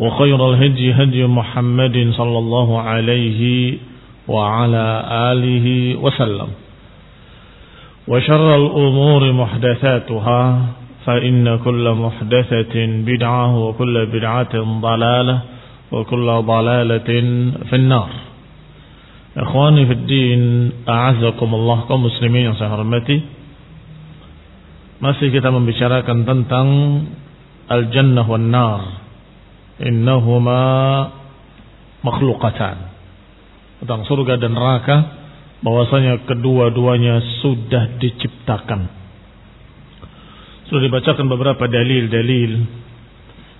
وخير الهدي هدي محمد صلى الله عليه وعلى آله وسلم. وشر الأمور محدثاتها فإن كل محدثة بدعة وكل بدعة ضلالة وكل ضلالة في النار. إخواني في الدين أعزكم الله muslimin yang saya hormati. Masih kita membicarakan tentang Al-Jannah wan Nar. Innahuma makhlukatan Tentang surga dan neraka bahwasanya kedua-duanya sudah diciptakan. Sudah dibacakan beberapa dalil-dalil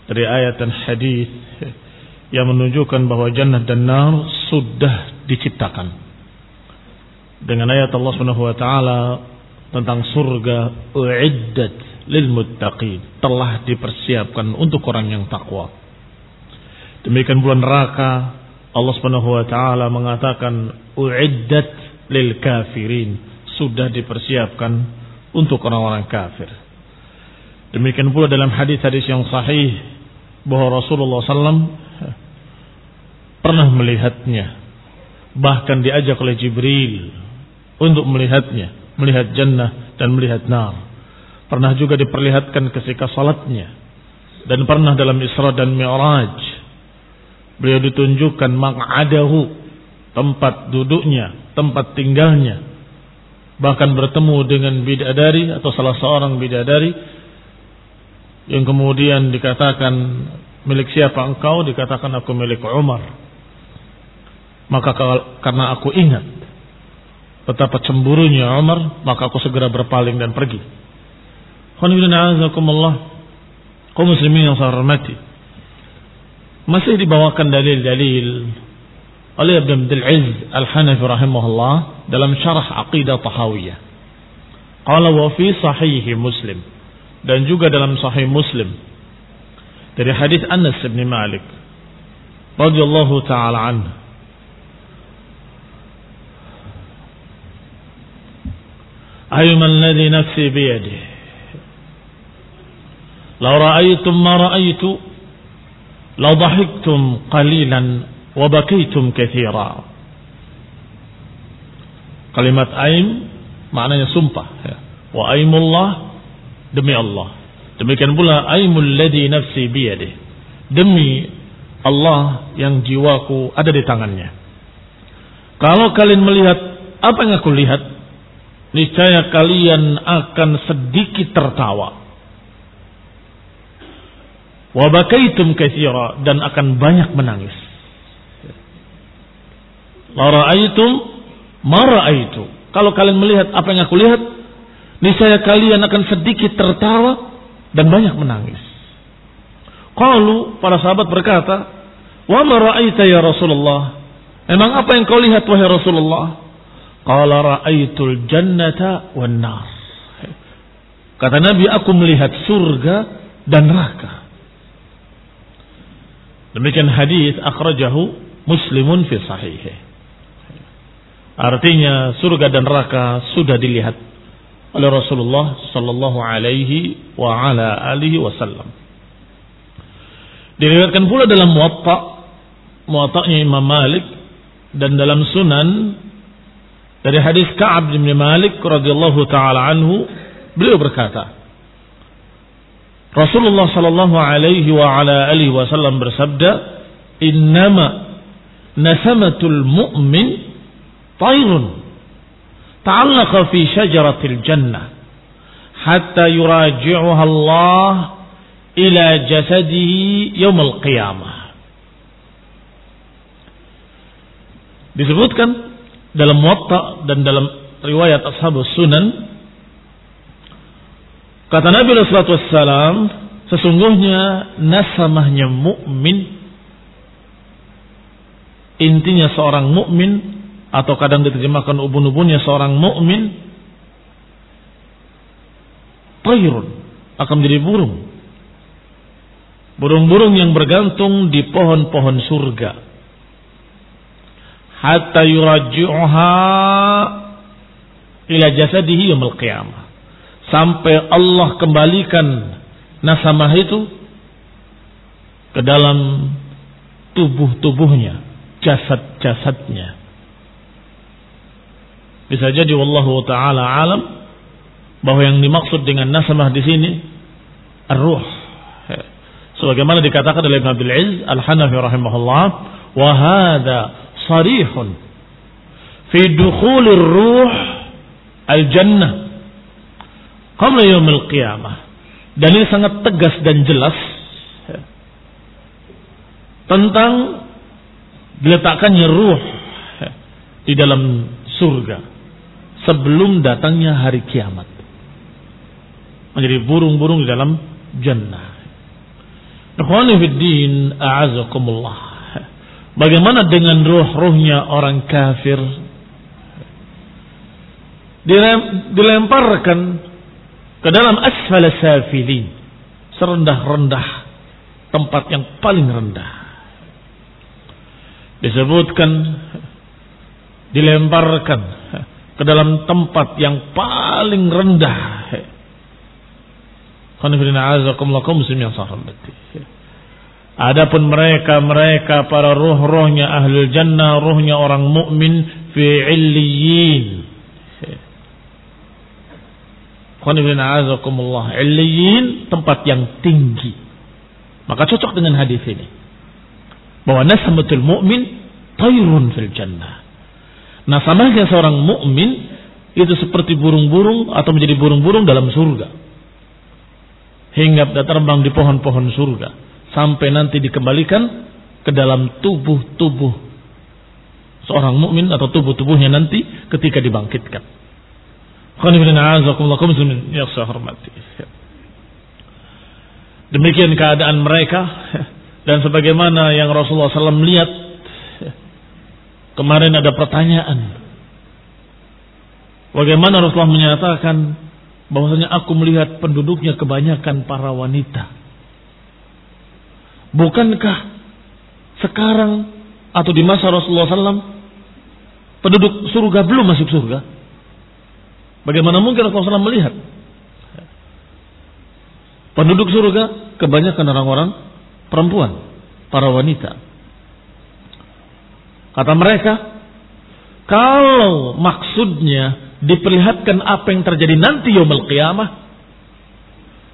dari ayat dan hadis yang menunjukkan bahwa jannah dan nar sudah diciptakan. Dengan ayat Allah Subhanahu wa taala tentang surga uiddat lil muttaqin, telah dipersiapkan untuk orang yang takwa. Demikian pula neraka Allah Subhanahu wa taala mengatakan uiddat lil kafirin, sudah dipersiapkan untuk orang-orang kafir. Demikian pula dalam hadis-hadis yang sahih bahwa Rasulullah SAW pernah melihatnya, bahkan diajak oleh Jibril untuk melihatnya, melihat jannah dan melihat nar. Pernah juga diperlihatkan ketika salatnya dan pernah dalam Isra dan Mi'raj beliau ditunjukkan maq'adahu tempat duduknya, tempat tinggalnya. Bahkan bertemu dengan bidadari atau salah seorang bidadari yang kemudian dikatakan milik siapa engkau? Dikatakan aku milik Umar. Maka karena aku ingat betapa cemburunya Umar, maka aku segera berpaling dan pergi. Kau muslimin yang saya hormati. Masih dibawakan dalil-dalil oleh Ibn Abdul Aziz Al-Hanafi rahimahullah dalam syarah Aqidah Tahawiyah. Qala wa fi sahih Muslim dan juga dalam sahih Muslim dari hadis Anas bin Malik radhiyallahu taala anhu أيما الذي نفسي بيده لو رأيتم ما رأيت la قليلا qalilan wa bakaitum أيم Kalimat aim maknanya sumpah ya. Wa aimullah demi Allah. Demikian pula aimul ladzi nafsi biyadih. Demi Allah yang jiwaku ada di tangannya. Kalau kalian melihat apa yang aku lihat, niscaya kalian akan sedikit tertawa. Wa bakaitum katsira dan akan banyak menangis. La ra'aitum ma ra'aitu. Kalau kalian melihat apa yang aku lihat, niscaya kalian akan sedikit tertawa dan banyak menangis. Kalau para sahabat berkata, "Wa ma ra'aita ya Rasulullah?" Emang apa yang kau lihat wahai Rasulullah? Qala ra'aitul jannata wan nar. Kata Nabi, aku melihat surga dan neraka. Demikian hadis akhrajahu Muslimun fi sahihih. Artinya surga dan neraka sudah dilihat oleh Rasulullah sallallahu alaihi wa ala alihi wasallam. Diriwayatkan pula dalam Muwatta, Muwatta'nya Imam Malik dan dalam Sunan dari hadis Ka'ab bin Malik radhiyallahu taala anhu beliau berkata Rasulullah sallallahu alaihi wa ala alihi wasallam bersabda innama nasamatul mu'min tayrun ta'allaqa fi syajaratil jannah hatta yuraji'uha Allah ila jasadihi yaumil qiyamah disebutkan dalam muwatta dan dalam riwayat ashabus sunan kata Nabi alaihi wasallam sesungguhnya nasamahnya mukmin intinya seorang mukmin atau kadang diterjemahkan ubun-ubunnya seorang mukmin tayrun akan menjadi burung. Burung-burung yang bergantung di pohon-pohon surga. Hatta yuraji'uha ila jasadihi yaumil qiyamah sampai Allah kembalikan nasamah itu ke dalam tubuh-tubuhnya jasad-jasadnya. Bisa jadi wallahu taala alam bahwa yang dimaksud dengan nasamah di sini ar-ruh. Sebagaimana dikatakan oleh Ibn Abdul Aziz Al-Hanafi rahimahullah, wa sarihun fi dukhulir ruh al-jannah qabla yaumil qiyamah. Dan ini sangat tegas dan jelas tentang diletakkannya ruh di dalam surga sebelum datangnya hari kiamat. Menjadi burung-burung di dalam jannah. Ikhwanifiddin a'azakumullah. Bagaimana dengan ruh-ruhnya orang kafir? Dilemparkan ke dalam asfal safilin. Serendah-rendah tempat yang paling rendah disebutkan dilemparkan ke dalam tempat yang paling rendah. Adapun mereka mereka para ruh-ruhnya ahlul jannah, ruhnya orang mukmin fi illiyin. Illiyin tempat yang tinggi. Maka cocok dengan hadis ini bahwa nasamatul mu'min tayrun fil jannah. Nasamahnya seorang mukmin itu seperti burung-burung atau menjadi burung-burung dalam surga. Hingga terbang di pohon-pohon surga sampai nanti dikembalikan ke dalam tubuh-tubuh seorang mukmin atau tubuh-tubuhnya nanti ketika dibangkitkan. Demikian keadaan mereka dan sebagaimana yang Rasulullah SAW lihat kemarin ada pertanyaan. Bagaimana Rasulullah menyatakan bahwasanya aku melihat penduduknya kebanyakan para wanita. Bukankah sekarang atau di masa Rasulullah SAW penduduk surga belum masuk surga? Bagaimana mungkin Rasulullah melihat penduduk surga kebanyakan orang-orang perempuan, para wanita. Kata mereka, kalau maksudnya diperlihatkan apa yang terjadi nanti yaumul qiyamah,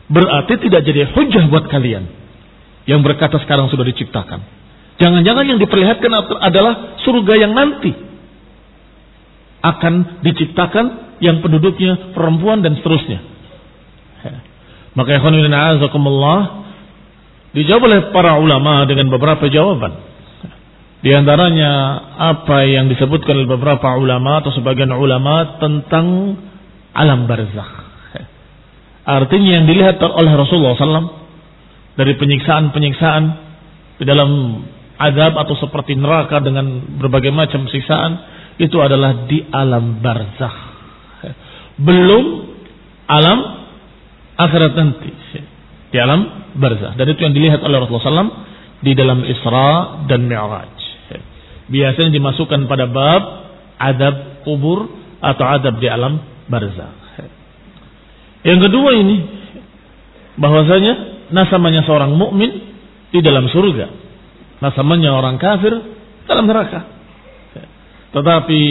berarti tidak jadi hujah buat kalian yang berkata sekarang sudah diciptakan. Jangan-jangan yang diperlihatkan adalah surga yang nanti akan diciptakan yang penduduknya perempuan dan seterusnya. Maka ikhwan azakumullah Dijawab oleh para ulama dengan beberapa jawaban. Di antaranya apa yang disebutkan oleh beberapa ulama atau sebagian ulama tentang alam barzakh. Artinya yang dilihat oleh Rasulullah SAW dari penyiksaan-penyiksaan di dalam azab atau seperti neraka dengan berbagai macam siksaan itu adalah di alam barzakh. Belum alam akhirat nanti. Di alam barzakh. Dan itu yang dilihat oleh Rasulullah SAW di dalam Isra dan Mi'raj biasanya dimasukkan pada bab adab kubur atau adab di alam barzah. Yang kedua ini bahwasanya nasamanya seorang mukmin di dalam surga, nasamanya orang kafir dalam neraka. Tetapi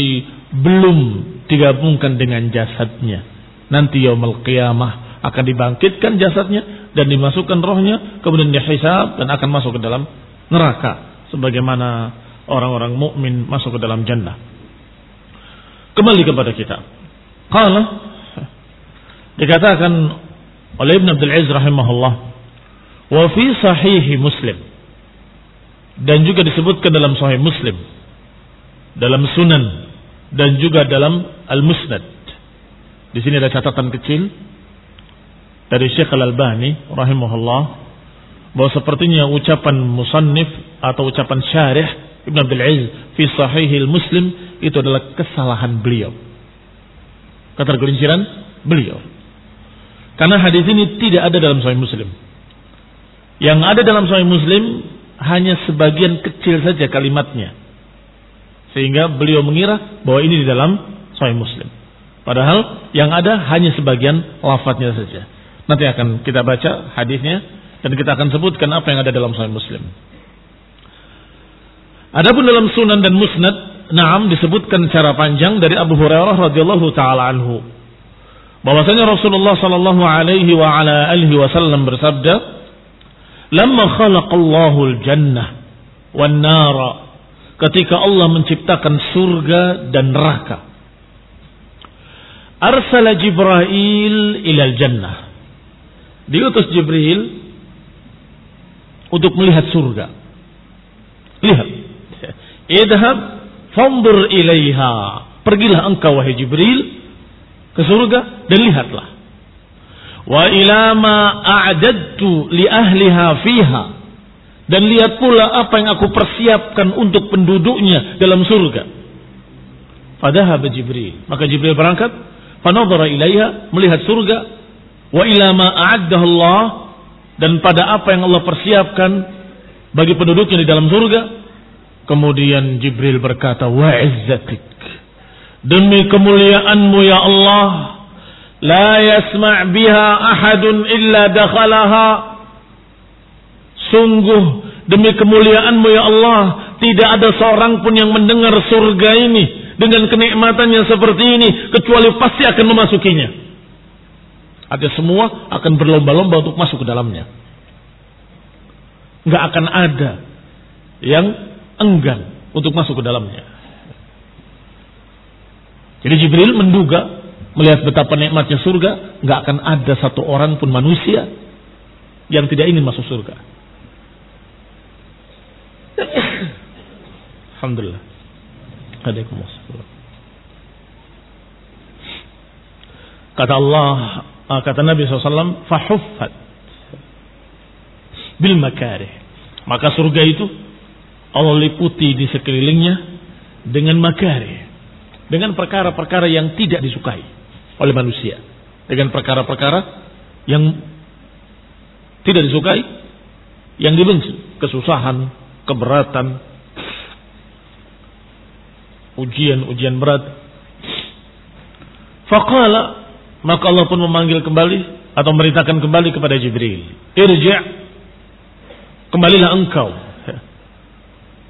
belum digabungkan dengan jasadnya. Nanti yaumul qiyamah akan dibangkitkan jasadnya dan dimasukkan rohnya kemudian dihisab dan akan masuk ke dalam neraka sebagaimana orang-orang mukmin masuk ke dalam jannah. Kembali kepada kita. Qala dikatakan oleh Ibn Abdul Aziz rahimahullah wa fi sahih Muslim dan juga disebutkan dalam sahih Muslim dalam Sunan dan juga dalam Al-Musnad. Di sini ada catatan kecil dari Syekh Al-Albani rahimahullah bahwa sepertinya ucapan musannif atau ucapan syarih Ibn Abdul Aziz fi sahihil Muslim itu adalah kesalahan beliau. Ketergelinciran beliau. Karena hadis ini tidak ada dalam sahih Muslim. Yang ada dalam sahih Muslim hanya sebagian kecil saja kalimatnya. Sehingga beliau mengira bahwa ini di dalam sahih Muslim. Padahal yang ada hanya sebagian lafadznya saja. Nanti akan kita baca hadisnya dan kita akan sebutkan apa yang ada dalam sahih Muslim. Adapun dalam Sunan dan Musnad, Naam disebutkan secara panjang dari Abu Hurairah radhiyallahu taala anhu. Bahwasanya Rasulullah sallallahu alaihi wa ala alihi wasallam bersabda, "Lamma khalaqallahu al-jannah wan nara" Ketika Allah menciptakan surga dan neraka. Arsala Jibril ilal jannah. Diutus Jibril untuk melihat surga. Lihat. Idhab fandur ilaiha. Pergilah engkau wahai Jibril ke surga dan lihatlah. Wa ila ma a'dadtu li ahliha fiha. Dan lihat pula apa yang aku persiapkan untuk penduduknya dalam surga. Fadahab Jibril. Maka Jibril berangkat. Fanadhara ilaiha. Melihat surga. Wa ila ma Allah. Dan pada apa yang Allah persiapkan bagi penduduknya di dalam surga Kemudian Jibril berkata, Wa izzatik. Demi kemuliaanmu ya Allah. La yasma' biha ahadun illa dakhalaha. Sungguh demi kemuliaanmu ya Allah. Tidak ada seorang pun yang mendengar surga ini. Dengan kenikmatannya seperti ini. Kecuali pasti akan memasukinya. Ada semua akan berlomba-lomba untuk masuk ke dalamnya. Nggak akan ada yang enggan untuk masuk ke dalamnya. Jadi Jibril menduga melihat betapa nikmatnya surga, nggak akan ada satu orang pun manusia yang tidak ingin masuk surga. Alhamdulillah. Kata Allah, ah, kata Nabi SAW, fahuffat bil makarih. Maka surga itu Allah liputi di sekelilingnya dengan makari. Dengan perkara-perkara yang tidak disukai oleh manusia. Dengan perkara-perkara yang tidak disukai, yang dibenci. Kesusahan, keberatan, ujian-ujian berat. Faqala, maka Allah pun memanggil kembali atau merintahkan kembali kepada Jibril. Irja' kembalilah engkau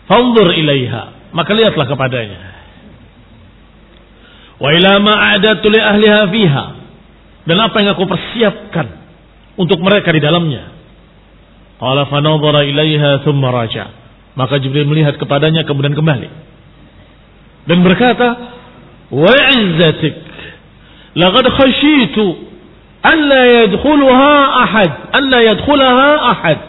Fanzur ilaiha. Maka lihatlah kepadanya. Wa ila ma a'datu li ahliha fiha. Dan apa yang aku persiapkan untuk mereka di dalamnya. Qala fanadhara ilaiha thumma raja. Maka Jibril melihat kepadanya kemudian kembali. Dan berkata, "Wa izzatik laqad khashitu an la yadkhulaha ahad, an la yadkhulaha ahad."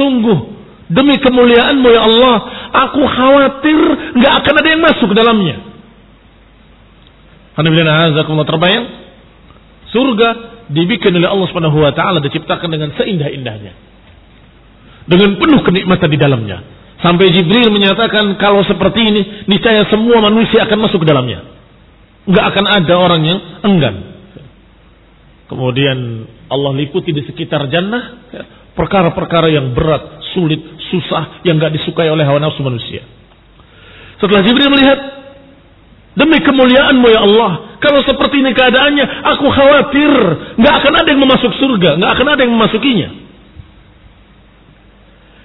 Sungguh Demi kemuliaanmu ya Allah, aku khawatir nggak akan ada yang masuk ke dalamnya. Karena terbayang surga dibikin oleh Allah Subhanahu wa taala diciptakan dengan seindah-indahnya. Dengan penuh kenikmatan di dalamnya. Sampai Jibril menyatakan kalau seperti ini niscaya semua manusia akan masuk ke dalamnya. Nggak akan ada orang yang enggan. Kemudian Allah liputi di sekitar jannah perkara-perkara yang berat, sulit, susah yang nggak disukai oleh hawa nafsu manusia. Setelah Jibril melihat demi kemuliaanmu ya Allah, kalau seperti ini keadaannya, aku khawatir nggak akan ada yang memasuk surga, nggak akan ada yang memasukinya.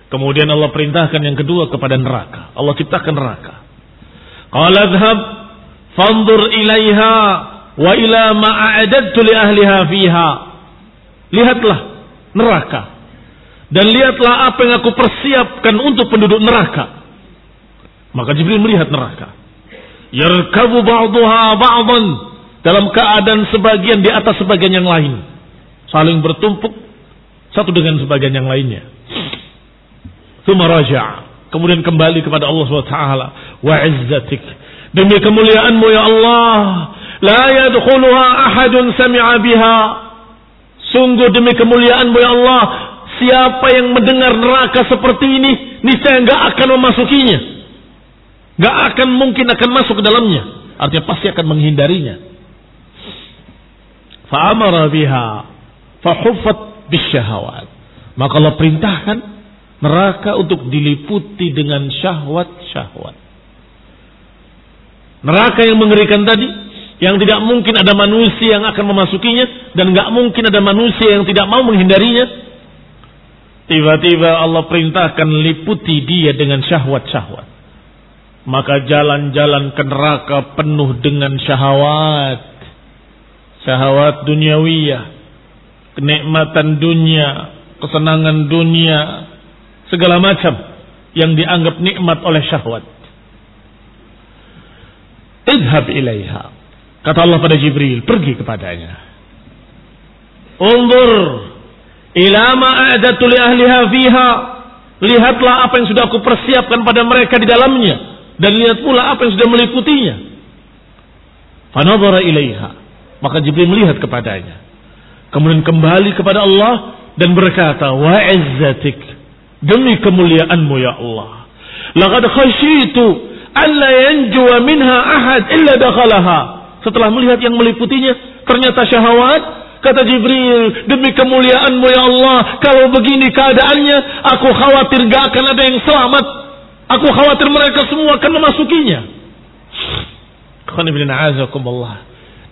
Kemudian Allah perintahkan yang kedua kepada neraka. Allah ciptakan neraka. Qala dhhab fanzur ilaiha wa ila ma a'adadtu li ahliha fiha. Lihatlah neraka dan lihatlah apa yang aku persiapkan untuk penduduk neraka. Maka Jibril melihat neraka. Yarkabu ba'duha ba'dan. Dalam keadaan sebagian di atas sebagian yang lain. Saling bertumpuk. Satu dengan sebagian yang lainnya. Thumma raja' Kemudian kembali kepada Allah SWT. Wa izzatik. Demi kemuliaanmu ya Allah. La yadkhuluha ahadun sami'a biha. Sungguh demi kemuliaanmu ya Allah Siapa yang mendengar neraka seperti ini, niscaya nggak akan memasukinya. Nggak akan mungkin akan masuk ke dalamnya. Artinya pasti akan menghindarinya. Fa'amara biha fahuffat bisyahawat. Maka Allah perintahkan neraka untuk diliputi dengan syahwat-syahwat. Neraka yang mengerikan tadi, yang tidak mungkin ada manusia yang akan memasukinya dan nggak mungkin ada manusia yang tidak mau menghindarinya, Tiba-tiba Allah perintahkan liputi dia dengan syahwat-syahwat. Maka jalan-jalan ke neraka penuh dengan syahwat. Syahwat duniawiyah. Kenikmatan dunia. Kesenangan dunia. Segala macam yang dianggap nikmat oleh syahwat. Idhab ilaiha. Kata Allah pada Jibril, pergi kepadanya. Undur Ilama a'datu li ahliha fiha. Lihatlah apa yang sudah aku persiapkan pada mereka di dalamnya. Dan lihat pula apa yang sudah meliputinya. Fanadhara ilaiha. Maka Jibril melihat kepadanya. Kemudian kembali kepada Allah dan berkata, Wa izzatik. Demi kemuliaanmu ya Allah. Laqad khasyitu alla yanjuwa minha ahad illa dakhalaha. Setelah melihat yang meliputinya, ternyata syahwat, Kata Jibril, demi kemuliaanmu ya Allah, kalau begini keadaannya, aku khawatir gak akan ada yang selamat. Aku khawatir mereka semua akan memasukinya.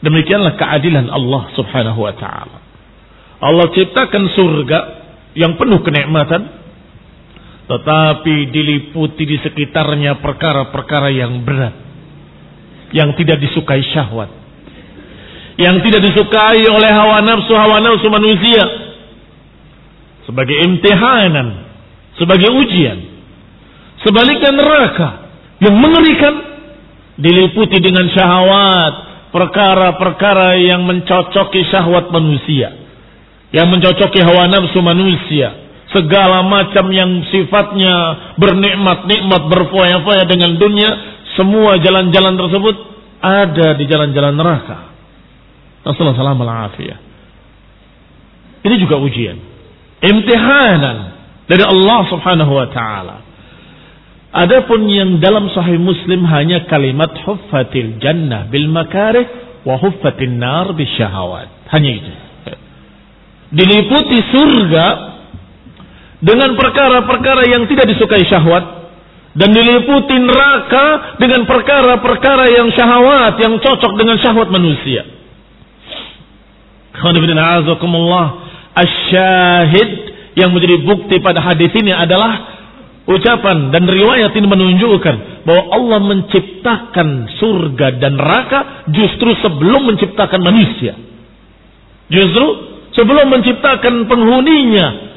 Demikianlah keadilan Allah subhanahu wa ta'ala. Allah ciptakan surga yang penuh kenikmatan, tetapi diliputi di sekitarnya perkara-perkara yang berat, yang tidak disukai syahwat. Yang tidak disukai oleh hawa nafsu hawa nafsu manusia. Sebagai imtihanan, sebagai ujian. Sebaliknya neraka yang mengerikan diliputi dengan syahwat, perkara-perkara yang mencocoki syahwat manusia, yang mencocoki hawa nafsu manusia, segala macam yang sifatnya bernikmat-nikmat berfoya-foya dengan dunia, semua jalan-jalan tersebut ada di jalan-jalan neraka. Rasulullah Ini juga ujian. Imtihanan dari Allah subhanahu wa ta'ala. Adapun yang dalam sahih muslim hanya kalimat huffatil jannah bil makarih wa huffatin nar bil syahawat. Hanya itu. Diliputi surga dengan perkara-perkara yang tidak disukai syahwat dan diliputi neraka dengan perkara-perkara yang syahwat yang cocok dengan syahwat manusia. Asyahid yang menjadi bukti pada hadis ini adalah ucapan dan riwayat ini menunjukkan bahwa Allah menciptakan surga dan neraka justru sebelum menciptakan manusia. Justru sebelum menciptakan penghuninya.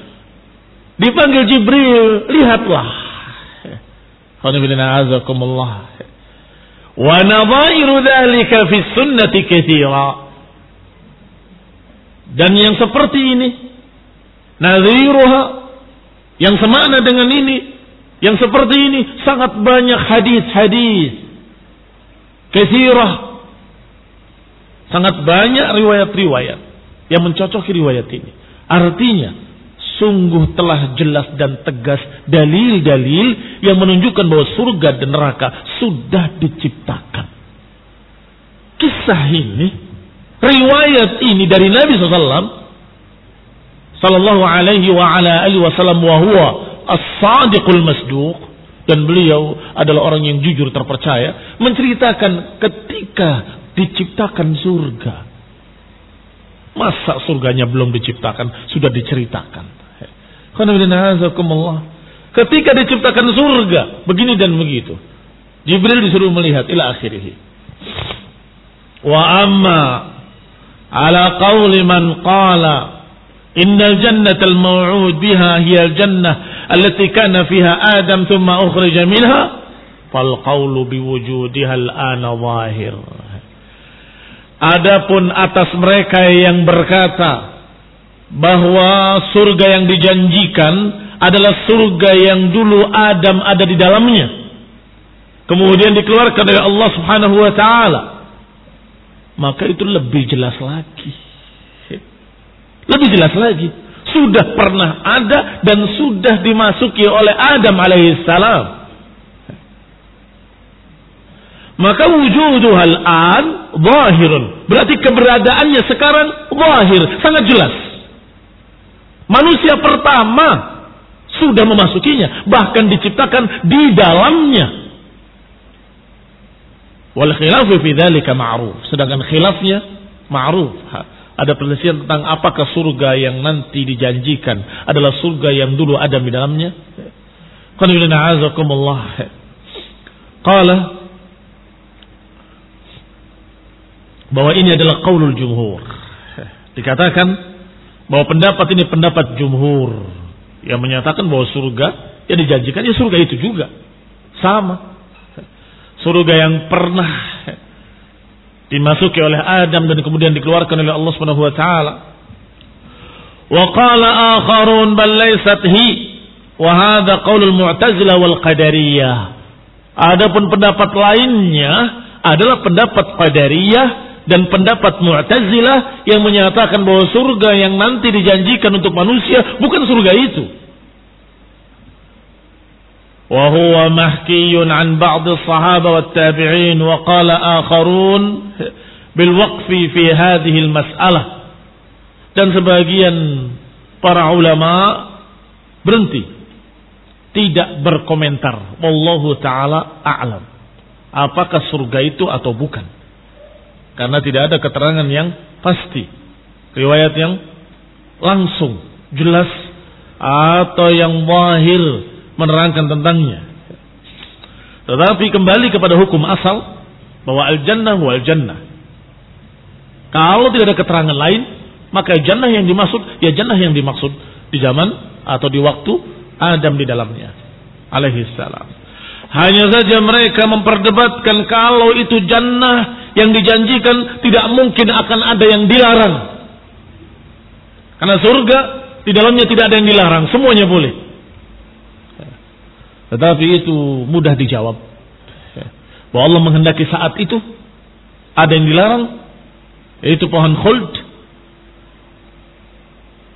Dipanggil Jibril, lihatlah. Wa nadhairu dhalika fi sunnati. Dan yang seperti ini nadhiruha Yang semakna dengan ini, yang seperti ini sangat banyak hadis-hadis. Kesirah. Sangat banyak riwayat-riwayat yang mencocoki riwayat ini. Artinya, sungguh telah jelas dan tegas dalil-dalil yang menunjukkan bahwa surga dan neraka sudah diciptakan. Kisah ini, riwayat ini dari Nabi SAW sallallahu alaihi wa ala alihi wasallam wa huwa as-sadiqul masduq. Dan beliau adalah orang yang jujur terpercaya menceritakan ketika diciptakan surga. Masa surganya belum diciptakan sudah diceritakan Ketika diciptakan surga, begini dan begitu. Jibril disuruh melihat ila akhirih. Wa amma ala qawli man qala innal jannatal maw'ud biha hiya jannah allati kana fiha Adam thumma ukhrija minha fal qawlu biwujudiha al-ana zahir. Adapun atas mereka yang berkata, bahwa surga yang dijanjikan adalah surga yang dulu Adam ada di dalamnya. Kemudian dikeluarkan oleh Allah Subhanahu wa taala. Maka itu lebih jelas lagi lebih jelas lagi. Sudah pernah ada dan sudah dimasuki oleh Adam alaihissalam. Maka wujuduhal an zahirun. Berarti keberadaannya sekarang zahir, sangat jelas. Manusia pertama sudah memasukinya, bahkan diciptakan di dalamnya. Wal khilafu fi dzalika ma'ruf. Sedangkan khilafnya ma'ruf. Ada perselisihan tentang apakah surga yang nanti dijanjikan adalah surga yang dulu ada di dalamnya. Qala bahwa ini adalah qaulul jumhur. Dikatakan bahwa pendapat ini pendapat jumhur yang menyatakan bahwa surga yang dijanjikan ya surga itu juga sama. Surga yang pernah dimasuki oleh Adam dan kemudian dikeluarkan oleh Allah Subhanahu wa taala. Wa qala akharun bal laysat hi wa hadha qaulul mu'tazilah wal qadariyah. Adapun pendapat lainnya adalah pendapat qadariyah dan pendapat Mu'tazilah yang menyatakan bahwa surga yang nanti dijanjikan untuk manusia bukan surga itu. Wa huwa mahkiyun an ba'd tabi'in. Dan sebagian para ulama berhenti tidak berkomentar. Wallahu taala a'lam. Apakah surga itu atau bukan? Karena tidak ada keterangan yang pasti riwayat yang langsung jelas atau yang wahir menerangkan tentangnya. Tetapi kembali kepada hukum asal bahwa al-jannah wal jannah. Kalau tidak ada keterangan lain, maka jannah yang dimaksud ya jannah yang dimaksud di zaman atau di waktu Adam di dalamnya. Alaihi salam. Hanya saja mereka memperdebatkan kalau itu jannah yang dijanjikan tidak mungkin akan ada yang dilarang. Karena surga di dalamnya tidak ada yang dilarang, semuanya boleh. Tetapi itu mudah dijawab. Bahwa Allah menghendaki saat itu ada yang dilarang yaitu pohon khuld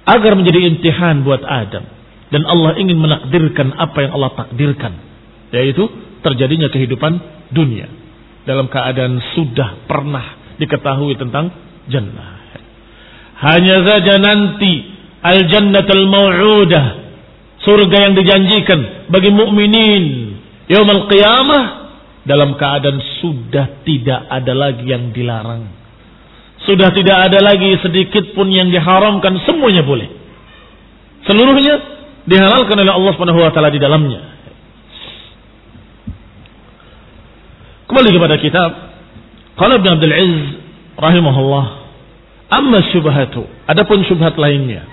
agar menjadi intihan buat Adam dan Allah ingin menakdirkan apa yang Allah takdirkan yaitu terjadinya kehidupan dunia dalam keadaan sudah pernah diketahui tentang jannah hanya saja nanti al jannatul mau'udah surga yang dijanjikan bagi mukminin yaumul qiyamah dalam keadaan sudah tidak ada lagi yang dilarang. Sudah tidak ada lagi sedikit pun yang diharamkan, semuanya boleh. Seluruhnya dihalalkan oleh Allah Subhanahu wa taala di dalamnya. Kembali kepada kitab Qala Ibn Abdul Aziz rahimahullah, amma syubhatu, adapun syubhat lainnya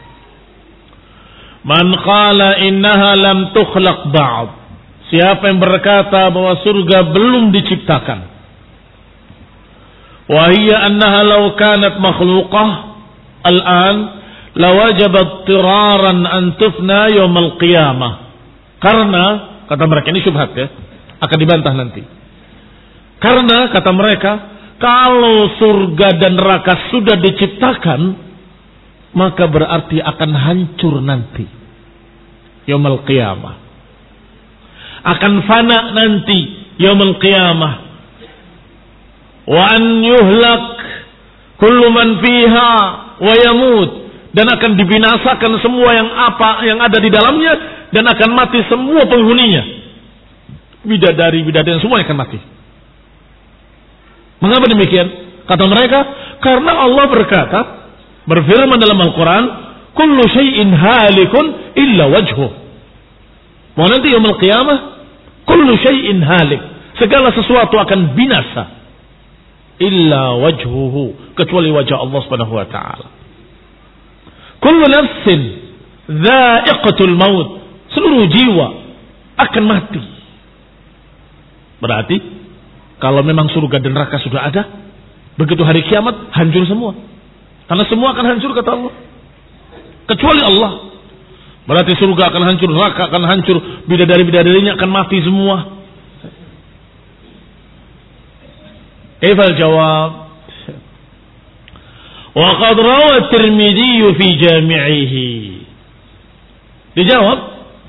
Man qala innaha lam tukhlaq ba'd. Siapa yang berkata bahwa surga belum diciptakan. Wa hiya annaha law kanat makhluqah al-an lawajabat tiraran an tufna yaumil qiyamah. Karena kata mereka ini syubhat ya, akan dibantah nanti. Karena kata mereka, kalau surga dan neraka sudah diciptakan, maka berarti akan hancur nanti. Yaumul qiyamah. Akan fana nanti yaumul qiyamah. Wa an yuhlak kullu man fiha wa yamut dan akan dibinasakan semua yang apa yang ada di dalamnya dan akan mati semua penghuninya. Bidadari, bidadari semua akan mati. Mengapa demikian? Kata mereka, karena Allah berkata, berfirman dalam Al-Quran, Kullu syai'in halikun illa wajhu. Mau nanti yaumul qiyamah, Kullu syai'in halik. Segala sesuatu akan binasa. Illa wajhuhu. Kecuali wajah Allah subhanahu wa ta'ala. Kullu nafsin dha'iqatul maut. Seluruh jiwa akan mati. Berarti kalau memang surga dan neraka sudah ada, begitu hari kiamat hancur semua. Karena semua akan hancur kata Allah. Kecuali Allah. Berarti surga akan hancur, neraka akan hancur, bidadari-bidadarinya akan mati semua. Eval jawab. Wa qad rawa Tirmidzi fi jami'ihi. Dijawab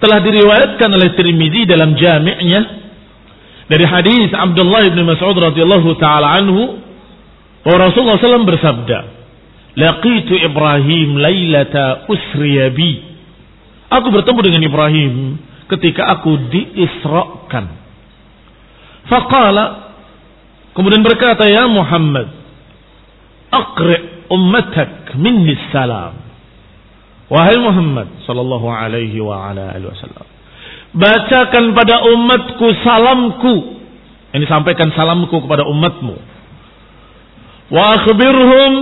telah diriwayatkan oleh Tirmidzi dalam jami'nya dari hadis Abdullah bin Mas'ud radhiyallahu taala anhu bahwa Rasulullah SAW bersabda laqitu Ibrahim lailata usriya bi aku bertemu dengan Ibrahim ketika aku diisrakan faqala kemudian berkata ya Muhammad aqri ummatak minni salam. Wahai Muhammad sallallahu alaihi wa ala alihi wasallam. Bacakan pada umatku salamku. Ini sampaikan salamku kepada umatmu. Wa akhbirhum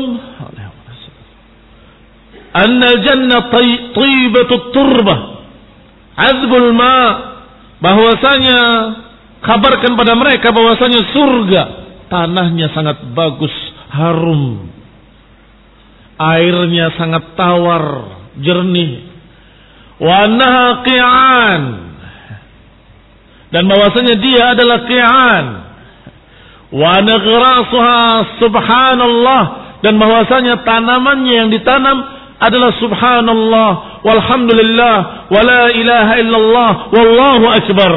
anna jannah tayyibatut turbah. Azbul ma bahwasanya kabarkan pada mereka bahwasanya surga tanahnya sangat bagus, harum, airnya sangat tawar, jernih. Wa qi'an. Dan bahwasanya dia adalah qi'an. Wa nagrasuha subhanallah dan bahwasanya tanamannya yang ditanam adalah subhanallah walhamdulillah wala ilaha illallah wallahu akbar.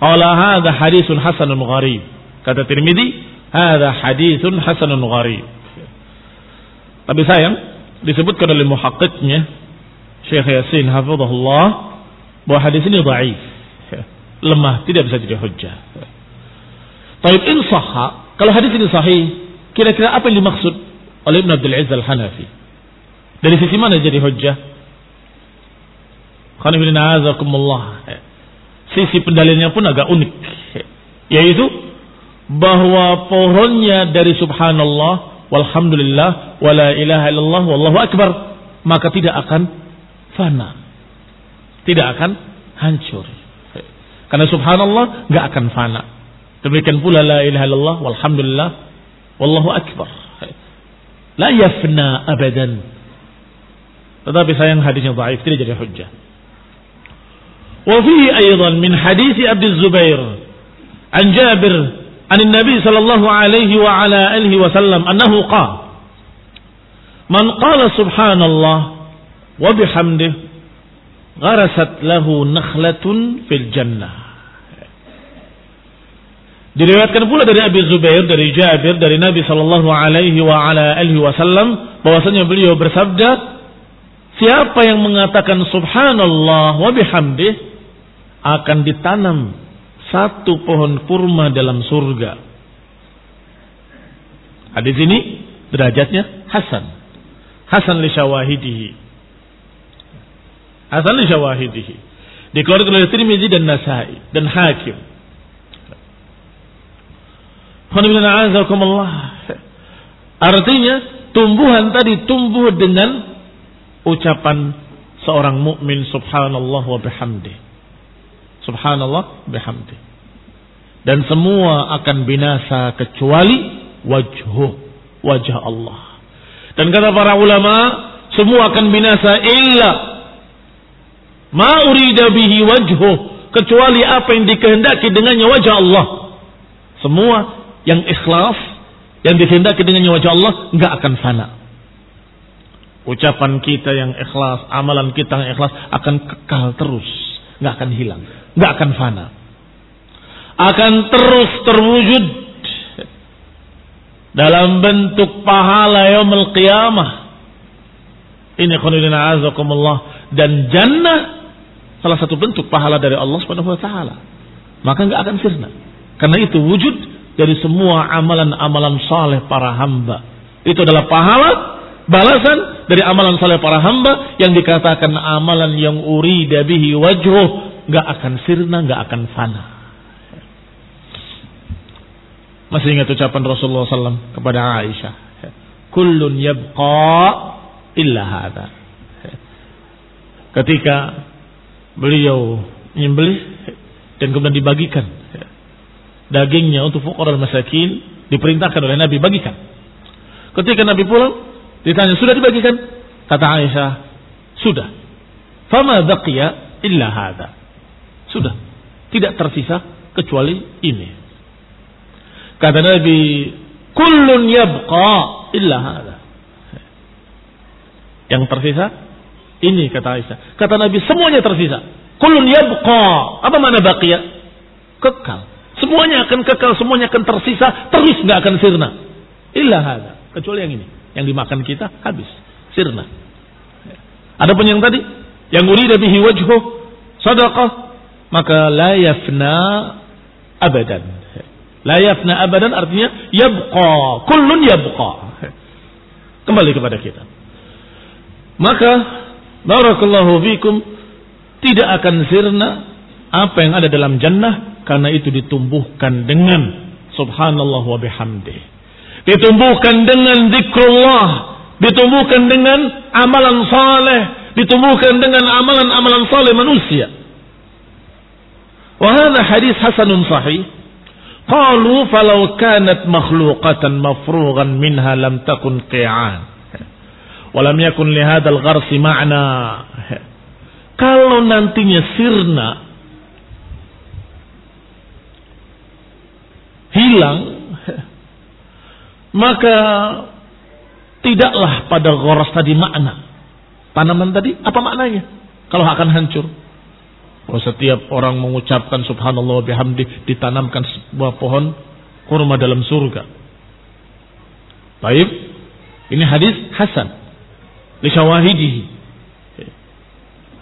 Qala hadha hadithun hasanun gharib. Kata Tirmidzi, Hada hadithun hasanun gharib. Tapi sayang, disebutkan oleh muhakkiknya Syekh Yasin hafizahullah bahwa hadis ini dhaif. Lemah, tidak bisa jadi hujjah. Taib in sahha, kalau hadis ini sahih, kira-kira apa yang dimaksud oleh Ibn Abdul Aziz Al-Hanafi? Dari sisi mana jadi hujjah? Sisi pendalilannya pun agak unik. Yaitu bahwa pohonnya dari subhanallah walhamdulillah wala ilaha illallah wallahu akbar maka tidak akan fana tidak akan hancur. Karena subhanallah nggak akan fana. Demikian pula la ilaha illallah walhamdulillah wallahu akbar. La yafna abadan. Tetapi sayang hadisnya dhaif tidak jadi hujjah. Wa fihi aidan min hadis Abdul Zubair an Jabir an Nabi sallallahu alaihi wa ala alihi wasallam annahu qala Man qala subhanallah wa bihamdihi gharasat lahu nakhlatun fil jannah. Diriwayatkan pula dari Abi Zubair, dari Jabir, dari Nabi sallallahu Alaihi wa ala alihi Wasallam, bahwasanya beliau bersabda, siapa yang mengatakan Subhanallah wa bihamdih akan ditanam satu pohon kurma dalam surga. Hadis ini derajatnya Hasan. Hasan li syawahidihi. Hasan li syawahidihi. Dikeluarkan oleh Tirmizi dan Nasai dan Hakim. Artinya tumbuhan tadi tumbuh dengan ucapan seorang mukmin subhanallah wa bihamdih. Subhanallah bihamdi. Dan semua akan binasa kecuali wajhu, wajah Allah. Dan kata para ulama, semua akan binasa illa ma urida bihi wajhuh kecuali apa yang dikehendaki dengannya wajah Allah. Semua yang ikhlas yang dikehendaki dengannya wajah Allah nggak akan fana. Ucapan kita yang ikhlas, amalan kita yang ikhlas akan kekal terus, nggak akan hilang, nggak akan fana. Akan terus terwujud dalam bentuk pahala yaumul qiyamah. Ini khonidina azakumullah dan jannah salah satu bentuk pahala dari Allah Subhanahu wa taala. Maka nggak akan sirna. Karena itu wujud dari semua amalan-amalan saleh para hamba. Itu adalah pahala balasan dari amalan saleh para hamba yang dikatakan amalan yang urida bihi wajhuh nggak akan sirna, nggak akan fana. Masih ingat ucapan Rasulullah SAW kepada Aisyah. Kullun yabqa illa hada. Ketika beliau menyembelih dan kemudian dibagikan dagingnya untuk fuqara masakin diperintahkan oleh Nabi bagikan. Ketika Nabi pulang ditanya sudah dibagikan? Kata Aisyah, sudah. Fama baqiya illa hada. Sudah. Tidak tersisa kecuali ini. Kata Nabi, kullun yabqa illa hada. Yang tersisa ini kata Aisyah. Kata Nabi semuanya tersisa. Kullun yabqa. Apa mana baqiya? Kekal. Semuanya akan kekal, semuanya akan tersisa, terus nggak akan sirna. Illa hada. Kecuali yang ini. Yang dimakan kita habis. Sirna. Adapun yang tadi, yang urida bihi wajhuh sadaqah, maka la yafna abadan. La yafna abadan artinya yabqa. Kullun yabqa. Kembali kepada kita. Maka barakallahu fikum tidak akan sirna apa yang ada dalam jannah karena itu ditumbuhkan dengan subhanallah wa bihamdih. Ditumbuhkan dengan zikrullah, ditumbuhkan dengan amalan saleh, ditumbuhkan dengan amalan-amalan saleh manusia. Wahana hadis hasanun sahih Qalu falau kanat makhluqatan mafrughan minha lam takun qi'an. Walam yakun li hadzal gharsi ma'na. Kalau nantinya sirna hilang maka tidaklah pada ghoras tadi makna. Tanaman tadi apa maknanya? Kalau akan hancur. Kalau setiap orang mengucapkan subhanallah bihamdi ditanamkan sebuah pohon kurma dalam surga. Baik. Ini hadis hasan. Li syawahidihi.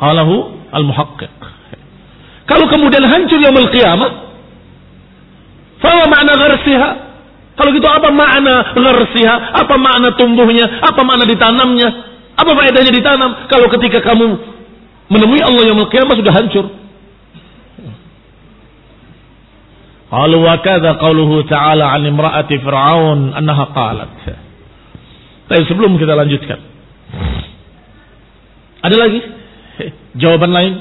Qalahu al-muhaqqiq. Kalau kemudian hancur yaumul qiyamah, fa makna gharsiha? Kalau gitu apa makna gharsiha? Apa makna tumbuhnya? Apa makna ditanamnya? Apa faedahnya ditanam? Kalau ketika kamu menemui Allah yang kiamat sudah hancur. Qalu wa kadza qauluhu ta'ala 'an imra'ati fir'aun annaha qalat. Tapi sebelum kita lanjutkan. Ada lagi jawaban lain?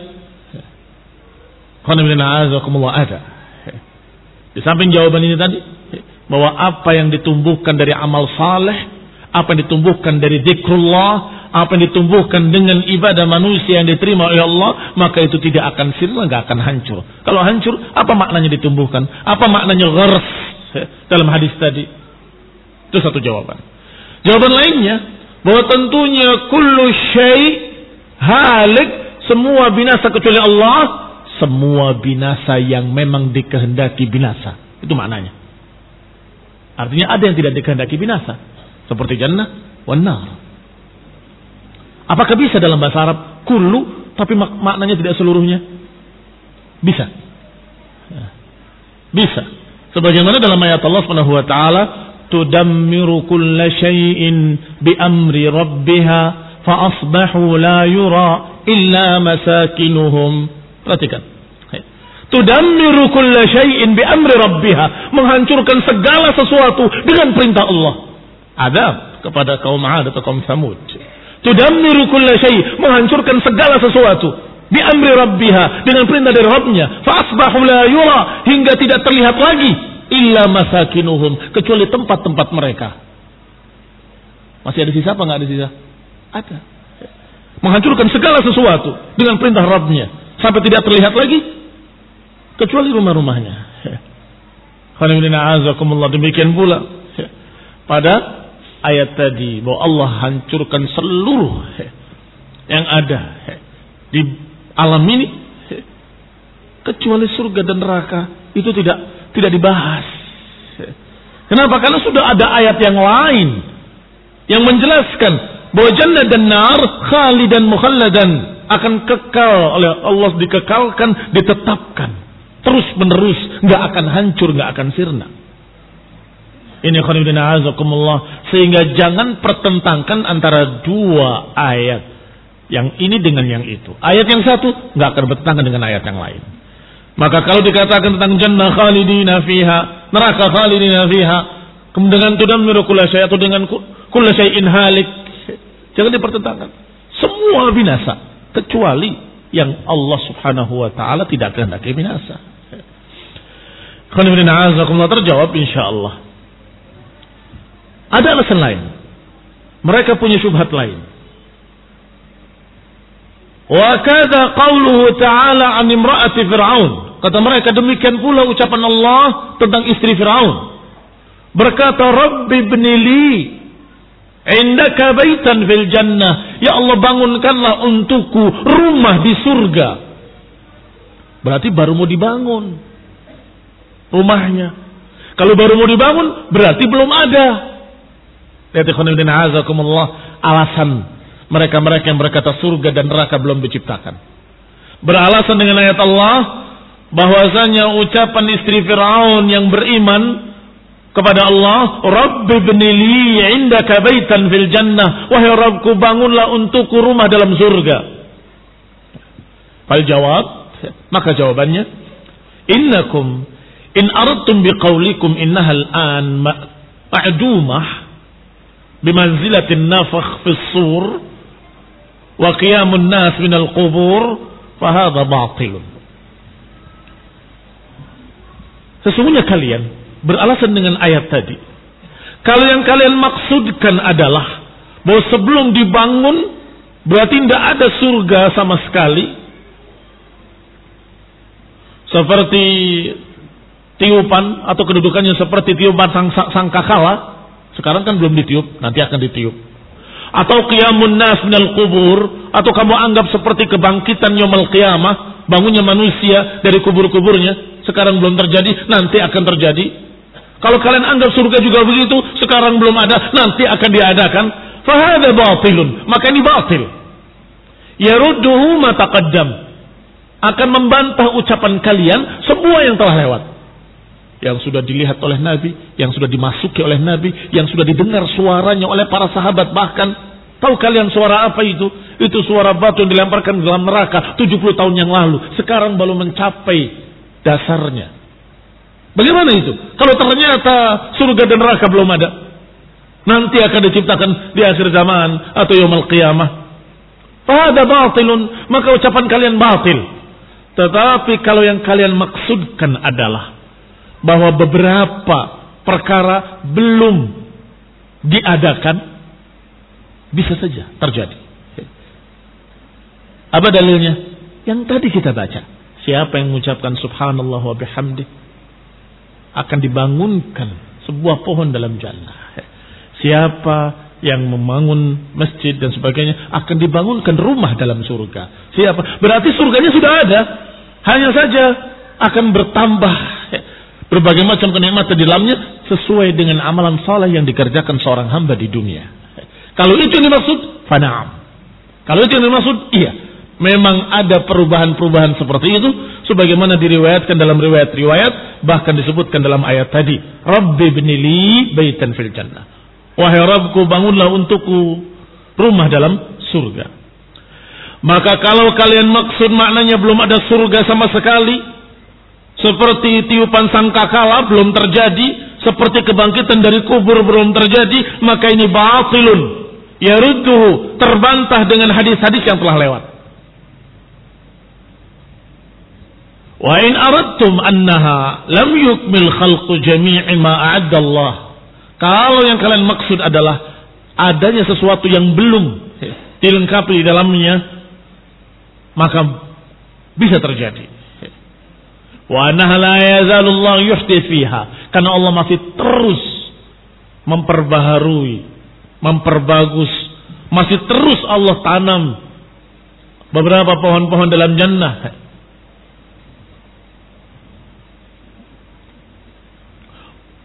Ada. Di samping jawaban ini tadi bahwa apa yang ditumbuhkan dari amal saleh, apa yang ditumbuhkan dari zikrullah, apa yang ditumbuhkan dengan ibadah manusia yang diterima oleh Allah, maka itu tidak akan sirna, nggak akan hancur. Kalau hancur, apa maknanya ditumbuhkan? Apa maknanya ghars dalam hadis tadi? Itu satu jawaban. Jawaban lainnya, bahwa tentunya kullu syai halik, semua binasa kecuali Allah, semua binasa yang memang dikehendaki binasa. Itu maknanya. Artinya ada yang tidak dikehendaki binasa. Seperti jannah, wanar. Apakah bisa dalam bahasa Arab kullu tapi mak maknanya tidak seluruhnya? Bisa. Bisa. Sebagaimana dalam ayat Allah Subhanahu wa taala, "Tudammiru kulla syai'in bi amri rabbiha asbahu la yura illa masakinuhum." Perhatikan. Tudammiru kulla bi amri rabbiha, menghancurkan segala sesuatu dengan perintah Allah. Adab kepada kaum 'Ad atau kaum Samud. Tudammiru kulla syai, menghancurkan segala sesuatu. Amri rabbiha, dengan perintah dari Rabbnya. Fa asbahu la yura, hingga tidak terlihat lagi illa masakinuhum, kecuali tempat-tempat mereka. Masih ada sisa apa nggak ada sisa? Ada. Menghancurkan segala sesuatu dengan perintah Rabbnya sampai tidak terlihat lagi kecuali rumah-rumahnya. demikian pula pada ayat tadi bahwa Allah hancurkan seluruh yang ada di alam ini kecuali surga dan neraka itu tidak tidak dibahas. Kenapa? Karena sudah ada ayat yang lain yang menjelaskan bahwa jannah dan nar khalidan mukhalladan akan kekal oleh Allah dikekalkan, ditetapkan terus menerus, nggak akan hancur, nggak akan sirna. Ini khonibina azakumullah sehingga jangan pertentangkan antara dua ayat yang ini dengan yang itu. Ayat yang satu nggak akan bertentangan dengan ayat yang lain. Maka kalau dikatakan tentang jannah khalidina fiha, neraka khalidina fiha, kemudian dengan kulla syai' atau dengan kulla syai'in halik, jangan dipertentangkan. Semua binasa kecuali yang Allah Subhanahu wa taala tidak kehendaki binasa. Khonibina azakumullah terjawab insyaallah. Ada alasan lain. Mereka punya syubhat lain. Wa kada qauluhu ta'ala an imra'ati Fir'aun. Kata mereka demikian pula ucapan Allah tentang istri Fir'aun. Berkata Rabbi ibnili indaka baitan fil jannah. Ya Allah bangunkanlah untukku rumah di surga. Berarti baru mau dibangun rumahnya. Kalau baru mau dibangun berarti belum ada. Lihat alasan mereka-mereka yang berkata surga dan neraka belum diciptakan. Beralasan dengan ayat Allah bahwasanya ucapan istri Firaun yang beriman kepada Allah, Rabbi bnili indaka baitan fil jannah. Wahai Rabbku bangunlah untukku rumah dalam surga. Fal jawab, maka jawabannya, innakum in aradtum biqaulikum innahal an ma'dumah bimanzilatin nafakh fis sur wa qiyamun nas minal qubur fahadha batil. Sesungguhnya kalian beralasan dengan ayat tadi. Kalau yang kalian maksudkan adalah bahwa sebelum dibangun berarti tidak ada surga sama sekali. Seperti tiupan atau kedudukannya seperti tiupan sang, sangkakala. Sekarang kan belum ditiup, nanti akan ditiup atau qiyamun nas minal kubur atau kamu anggap seperti kebangkitan yaumul qiyamah bangunnya manusia dari kubur-kuburnya sekarang belum terjadi nanti akan terjadi kalau kalian anggap surga juga begitu sekarang belum ada nanti akan diadakan fahada batilun maka ini batil yarudduhu ma taqaddam akan membantah ucapan kalian semua yang telah lewat yang sudah dilihat oleh Nabi, yang sudah dimasuki oleh Nabi, yang sudah didengar suaranya oleh para sahabat bahkan tahu kalian suara apa itu? Itu suara batu yang dilemparkan dalam neraka 70 tahun yang lalu. Sekarang baru mencapai dasarnya. Bagaimana itu? Kalau ternyata surga dan neraka belum ada. Nanti akan diciptakan di akhir zaman atau yaumul qiyamah. Pada batilun, maka ucapan kalian batil. Tetapi kalau yang kalian maksudkan adalah bahwa beberapa perkara belum diadakan bisa saja terjadi. Apa dalilnya? Yang tadi kita baca. Siapa yang mengucapkan subhanallah wa bihamdi akan dibangunkan sebuah pohon dalam jannah. Siapa yang membangun masjid dan sebagainya akan dibangunkan rumah dalam surga. Siapa? Berarti surganya sudah ada. Hanya saja akan bertambah berbagai macam kenikmatan di dalamnya sesuai dengan amalan saleh yang dikerjakan seorang hamba di dunia. Kalau itu yang dimaksud, fanaam. Kalau itu yang dimaksud, iya. Memang ada perubahan-perubahan seperti itu sebagaimana diriwayatkan dalam riwayat-riwayat bahkan disebutkan dalam ayat tadi Rabbi binili baitan fil jannah Wahai Rabbku bangunlah untukku rumah dalam surga Maka kalau kalian maksud maknanya belum ada surga sama sekali seperti tiupan sangkakala belum terjadi, seperti kebangkitan dari kubur belum terjadi, maka ini batilun. Yarudduhu terbantah dengan hadis-hadis yang telah lewat. Wa in aradtum annaha lam yukmil khalqu jami'i ma a'adda. Kalau yang kalian maksud adalah adanya sesuatu yang belum dilengkapi di dalamnya, maka bisa terjadi. Wa la yazalullah yuhdi fiha. Karena Allah masih terus memperbaharui, memperbagus, masih terus Allah tanam beberapa pohon-pohon dalam jannah.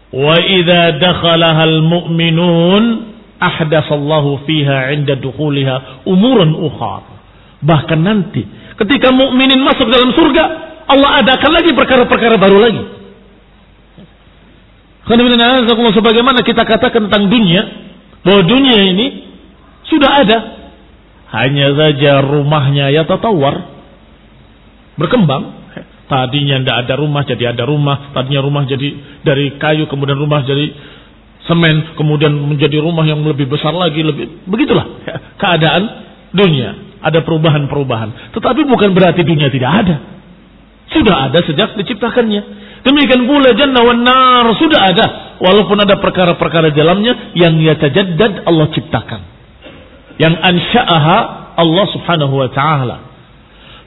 Wa idza dakhalaha al-mu'minun ahdatsallahu fiha 'inda dukhuliha umuran ukhar. Bahkan nanti ketika mukminin masuk dalam surga, Allah adakan lagi perkara-perkara baru lagi. Karena sebagaimana kita katakan tentang dunia, bahwa dunia ini sudah ada. Hanya saja rumahnya ya tatawar. Berkembang. Tadinya tidak ada rumah jadi ada rumah. Tadinya rumah jadi dari kayu kemudian rumah jadi semen. Kemudian menjadi rumah yang lebih besar lagi. lebih Begitulah keadaan dunia. Ada perubahan-perubahan. Tetapi bukan berarti dunia tidak ada. Sudah ada sejak diciptakannya. Demikian pula jannah wan nar sudah ada. Walaupun ada perkara-perkara dalamnya yang yatajaddad Allah ciptakan. Yang ansha'aha Allah subhanahu wa ta'ala.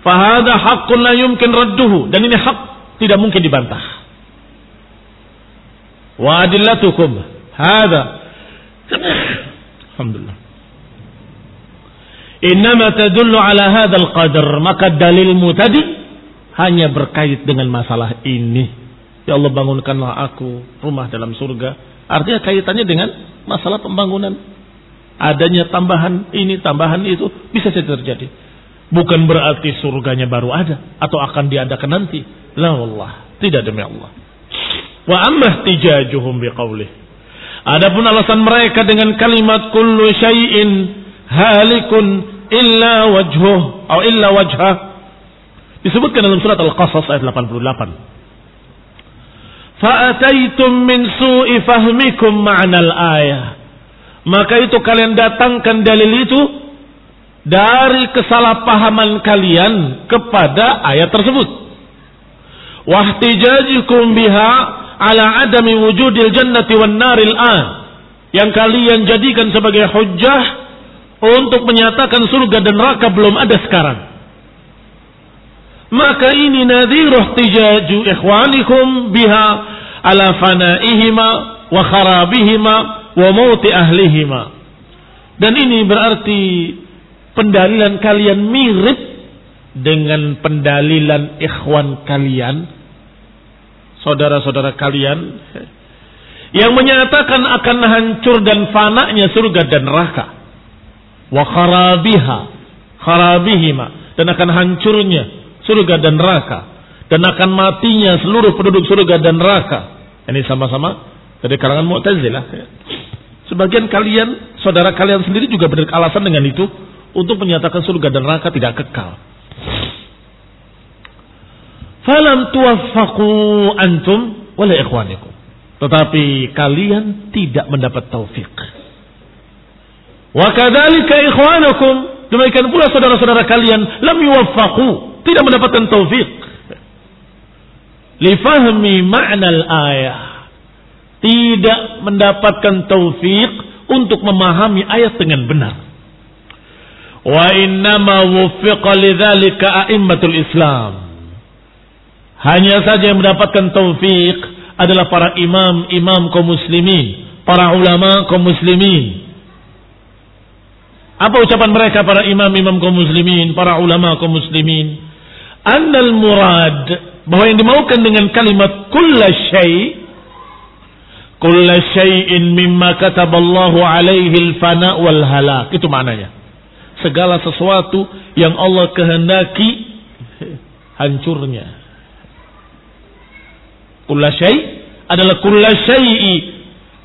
Fahada haqqun la yumkin radduhu. Dan ini hak tidak mungkin dibantah. Wa adillatukum. Hada. Alhamdulillah. Innama tadullu ala hadal qadar. Maka dalilmu tadi hanya berkait dengan masalah ini. Ya Allah bangunkanlah aku rumah dalam surga. Artinya kaitannya dengan masalah pembangunan. Adanya tambahan ini, tambahan itu bisa saja terjadi. Bukan berarti surganya baru ada atau akan diadakan nanti. La Allah, tidak demi Allah. Wa amma tijajuhum biqaulih. Adapun alasan mereka dengan kalimat kullu syai'in halikun illa wajhuh atau illa wajhah disebutkan dalam surat Al-Qasas ayat 88. Fa'ataitum min su'i fahmikum ma'nal ayah. Maka itu kalian datangkan dalil itu dari kesalahpahaman kalian kepada ayat tersebut. Wahtijajikum biha ala adami wujudil jannati wan naril an. Yang kalian jadikan sebagai hujjah untuk menyatakan surga dan neraka belum ada sekarang. Maka ini nadhiruh tijaju ikhwanikum biha ala fanaihima wa kharabihima wa mauti ahlihima. Dan ini berarti pendalilan kalian mirip dengan pendalilan ikhwan kalian, saudara-saudara kalian yang menyatakan akan hancur dan fananya surga dan neraka. Wa kharabiha kharabihima dan akan hancurnya surga dan neraka. Dan akan matinya seluruh penduduk surga dan neraka. Ini sama-sama dari kalangan Mu'tazilah. Sebagian kalian saudara kalian sendiri juga beralasan dengan itu untuk menyatakan surga dan neraka tidak kekal falam tuwaffaqu antum wala ikhwanikum tetapi kalian tidak mendapat taufik Wa kadzalika ikhwanakum, demikian pula saudara-saudara kalian lam yuwaffaqu, tidak mendapatkan taufik. Li fahmi ma'nal ayah. Tidak mendapatkan taufik untuk memahami ayat dengan benar. Wa innama wuffiqa lidzalika a'immatul Islam. Hanya saja yang mendapatkan taufik adalah para imam-imam kaum muslimin, para ulama kaum muslimin, apa ucapan mereka para imam-imam kaum muslimin, para ulama kaum muslimin? Annal murad bahwa yang dimaukan dengan kalimat kulla syai kulla syai'in mimma kataballahu alaihi al-fana wal halak. Itu maknanya. Segala sesuatu yang Allah kehendaki hancurnya. Kulla syai adalah kulla syai'i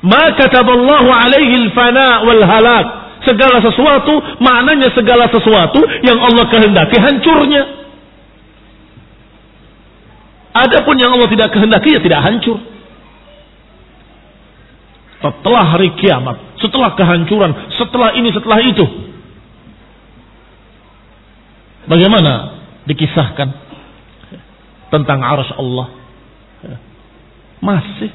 ma kataballahu alaihi al-fana wal halak segala sesuatu, maknanya segala sesuatu yang Allah kehendaki hancurnya. Adapun yang Allah tidak kehendaki ya tidak hancur. Setelah hari kiamat, setelah kehancuran, setelah ini, setelah itu. Bagaimana dikisahkan tentang arus Allah? Masih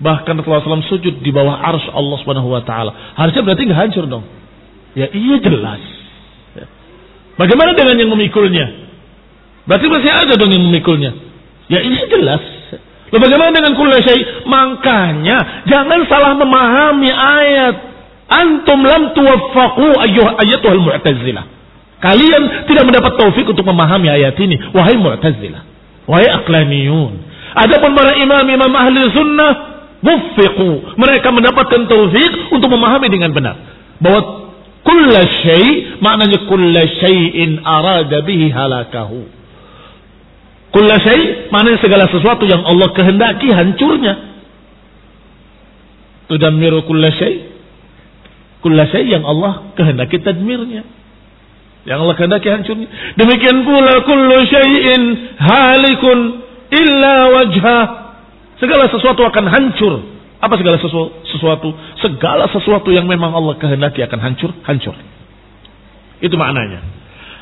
Bahkan Rasulullah SAW sujud di bawah arus Allah Subhanahu wa taala. Harusnya berarti nggak hancur dong. Ya iya jelas. Bagaimana dengan yang memikulnya? Berarti masih ada dong yang memikulnya. Ya ini jelas. Lalu bagaimana dengan kulla syai? Makanya jangan salah memahami ayat. Antum lam tuwaffaqu ayyuh ayatuhal mu'tazilah. Kalian tidak mendapat taufik untuk memahami ayat ini. Wahai mu'tazilah. Wahai aklaniyun. Adapun para imam-imam ahli sunnah. Muffiqu. Mereka mendapatkan taufik untuk memahami dengan benar. Bahwa kulla syai maknanya kulla syai'in arada bihi halakahu. Kulla syai maknanya segala sesuatu yang Allah kehendaki hancurnya. Tudammiru kulla syai. Kulla syai yang Allah kehendaki tadmirnya. Yang Allah kehendaki hancurnya. Demikian pula kullu syai'in halikun illa wajhah. Segala sesuatu akan hancur. Apa segala sesuatu? Segala sesuatu yang memang Allah kehendaki akan hancur, hancur. Itu maknanya.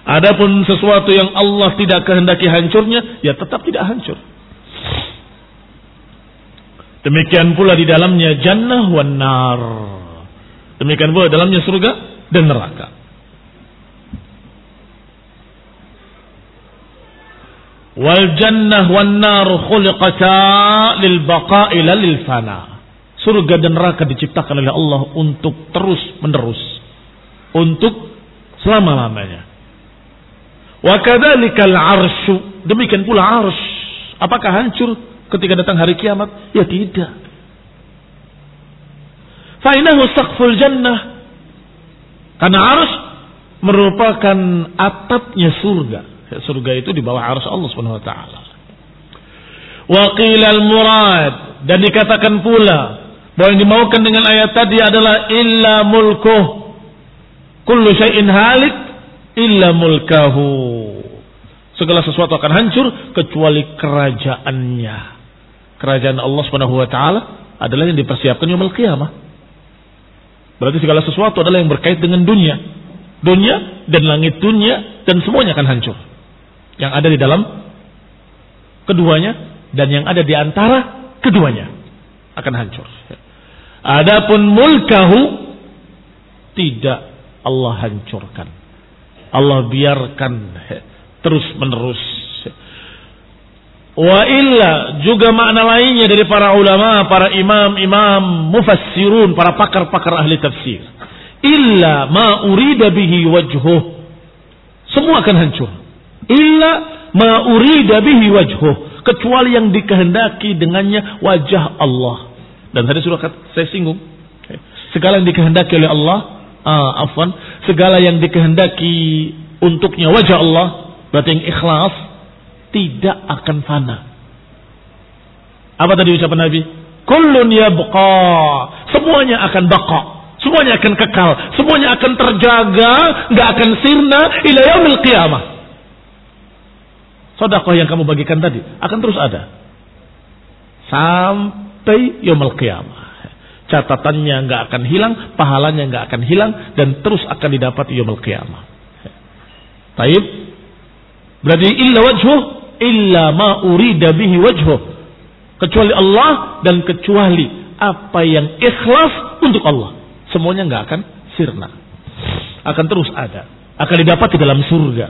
Adapun sesuatu yang Allah tidak kehendaki hancurnya, ya tetap tidak hancur. Demikian pula di dalamnya jannah wan nar. Demikian pula dalamnya surga dan neraka. Wal jannah wan nar khuliqata lil baqa'i lil fana. Surga dan neraka diciptakan oleh Allah untuk terus menerus. Untuk selama-lamanya. Wa kadzalikal arsyu. Demikian pula ars. Apakah hancur ketika datang hari kiamat? Ya tidak. Fa'inahu saqful jannah. Karena ars merupakan atapnya surga. Surga itu di bawah arus Allah Subhanahu wa taala. Wa qilal murad dan dikatakan pula bahwa yang dimaukan dengan ayat tadi adalah illa mulkuh. Kullu syai'in halik illa mulkahu. Segala sesuatu akan hancur kecuali kerajaannya. Kerajaan Allah Subhanahu wa taala adalah yang dipersiapkan yaumul qiyamah. Berarti segala sesuatu adalah yang berkait dengan dunia. Dunia dan langit dunia dan semuanya akan hancur yang ada di dalam keduanya dan yang ada di antara keduanya akan hancur. Adapun mulkahu tidak Allah hancurkan. Allah biarkan terus menerus. Wa illa juga makna lainnya dari para ulama, para imam-imam mufassirun, para pakar-pakar ahli tafsir. Illa ma urida bihi wajhuh. Semua akan hancur illa ma urida bihi wajhuh. Kecuali yang dikehendaki dengannya wajah Allah. Dan tadi sudah saya singgung. Segala yang dikehendaki oleh Allah uh, afwan segala yang dikehendaki untuknya wajah Allah berarti yang ikhlas tidak akan fana. Apa tadi ucapan Nabi? Kullun yabqa. Semuanya akan baqa semuanya akan kekal. Semuanya akan terjaga. Nggak akan sirna ila yaumil qiyamah Sodakoh yang kamu bagikan tadi akan terus ada. Sampai yaumul qiyamah. Catatannya nggak akan hilang, pahalanya nggak akan hilang dan terus akan didapat yaumul qiyamah. Taib. Berarti illa wajhuh illa ma urida bihi wajhuh. Kecuali Allah dan kecuali apa yang ikhlas untuk Allah. Semuanya nggak akan sirna. Akan terus ada. Akan didapat di dalam surga.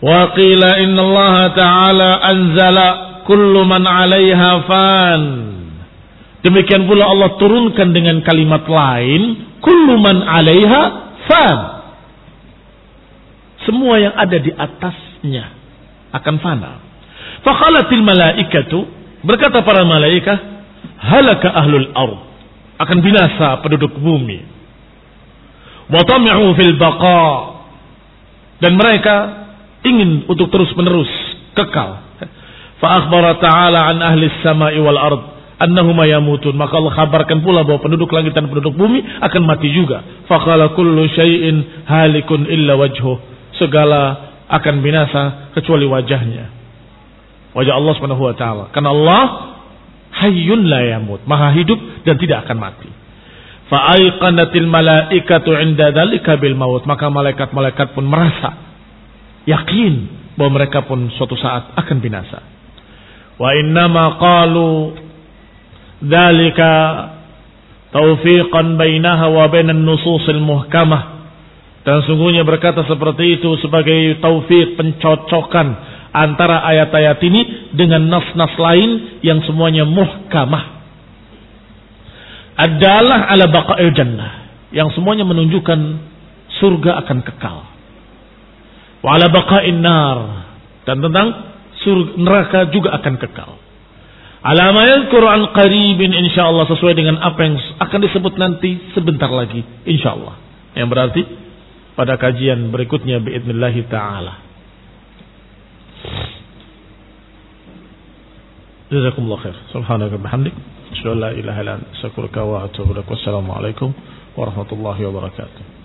Wa qila inna Allah ta'ala anzala kullu man 'alaiha fan. Demikian pula Allah turunkan dengan kalimat lain, kullu man 'alaiha fan. Semua yang ada di atasnya akan fana. Faqalatil malaikatu berkata para malaikat, halaka ahlul ard. Akan binasa penduduk bumi. Wa tam'u fil baqa. Dan mereka ingin untuk terus menerus kekal. Fa akhbara ta'ala an ahli samai wal ard annahuma yamutun. Maka Allah kabarkan pula bahwa penduduk langit dan penduduk bumi akan mati juga. Faqala kullu syai'in halikun illa wajhuh. Segala akan binasa kecuali wajahnya. Wajah Allah Subhanahu wa taala. Karena Allah hayyun la yamut, maha hidup dan tidak akan mati. Fa'aiqanatil malaikatu 'inda dzalika bil maut. Maka malaikat-malaikat pun merasa yakin bahwa mereka pun suatu saat akan binasa. Wa innama qalu dzalika taufiqan bainaha wa bainan nususil muhkamah dan sungguhnya berkata seperti itu sebagai taufik pencocokan antara ayat-ayat ini dengan nas-nas lain yang semuanya muhkamah. Adalah ala baqa'il jannah. Yang semuanya menunjukkan surga akan kekal. Wa ala baqa'in nar. Dan tentang surga, neraka juga akan kekal. Alama yadhkuru an qaribin insyaallah sesuai dengan apa yang akan disebut nanti sebentar lagi insyaallah. Yang berarti pada kajian berikutnya biidznillah taala. Jazakumullah khair. Subhanaka bihamdik. Asyhadu an la ilaha illa anta astaghfiruka wa atubu ilaik. Wassalamu alaikum warahmatullahi wabarakatuh.